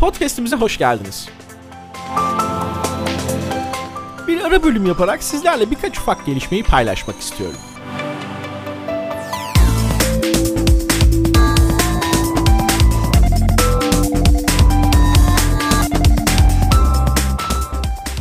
Podcast'imize hoş geldiniz. Bir ara bölüm yaparak sizlerle birkaç ufak gelişmeyi paylaşmak istiyorum.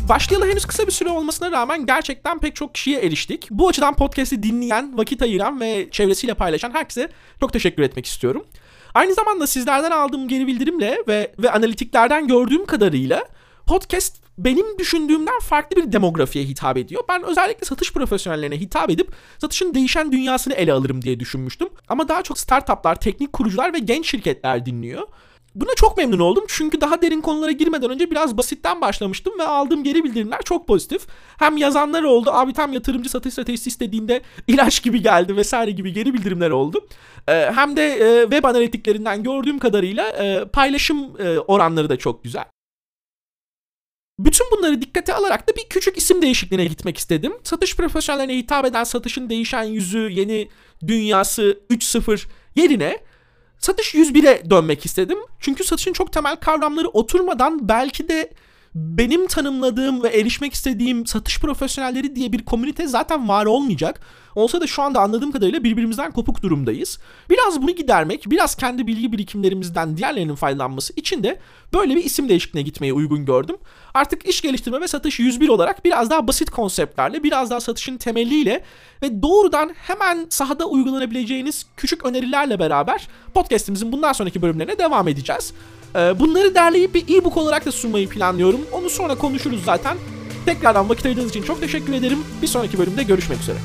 Başlayalı henüz kısa bir süre olmasına rağmen gerçekten pek çok kişiye eriştik. Bu açıdan podcast'i dinleyen, vakit ayıran ve çevresiyle paylaşan herkese çok teşekkür etmek istiyorum. Aynı zamanda sizlerden aldığım geri bildirimle ve, ve analitiklerden gördüğüm kadarıyla podcast benim düşündüğümden farklı bir demografiye hitap ediyor. Ben özellikle satış profesyonellerine hitap edip satışın değişen dünyasını ele alırım diye düşünmüştüm. Ama daha çok startuplar, teknik kurucular ve genç şirketler dinliyor. Buna çok memnun oldum çünkü daha derin konulara girmeden önce biraz basitten başlamıştım ve aldığım geri bildirimler çok pozitif. Hem yazanlar oldu, abi tam yatırımcı satış stratejisi istediğinde ilaç gibi geldi vesaire gibi geri bildirimler oldu. Ee, hem de e, web analitiklerinden gördüğüm kadarıyla e, paylaşım e, oranları da çok güzel. Bütün bunları dikkate alarak da bir küçük isim değişikliğine gitmek istedim. Satış profesyonellerine hitap eden satışın değişen yüzü, yeni dünyası 3.0 yerine satış 101'e dönmek istedim. Çünkü satışın çok temel kavramları oturmadan belki de benim tanımladığım ve erişmek istediğim satış profesyonelleri diye bir komünite zaten var olmayacak. Olsa da şu anda anladığım kadarıyla birbirimizden kopuk durumdayız. Biraz bunu gidermek, biraz kendi bilgi birikimlerimizden diğerlerinin faydalanması için de böyle bir isim değişikliğine gitmeyi uygun gördüm. Artık iş geliştirme ve satış 101 olarak biraz daha basit konseptlerle, biraz daha satışın temeliyle ve doğrudan hemen sahada uygulanabileceğiniz küçük önerilerle beraber podcast'imizin bundan sonraki bölümlerine devam edeceğiz. Ee, bunları derleyip bir e-book olarak da sunmayı planlıyorum. Onu sonra konuşuruz zaten. Tekrardan vakit ayırdığınız için çok teşekkür ederim. Bir sonraki bölümde görüşmek üzere.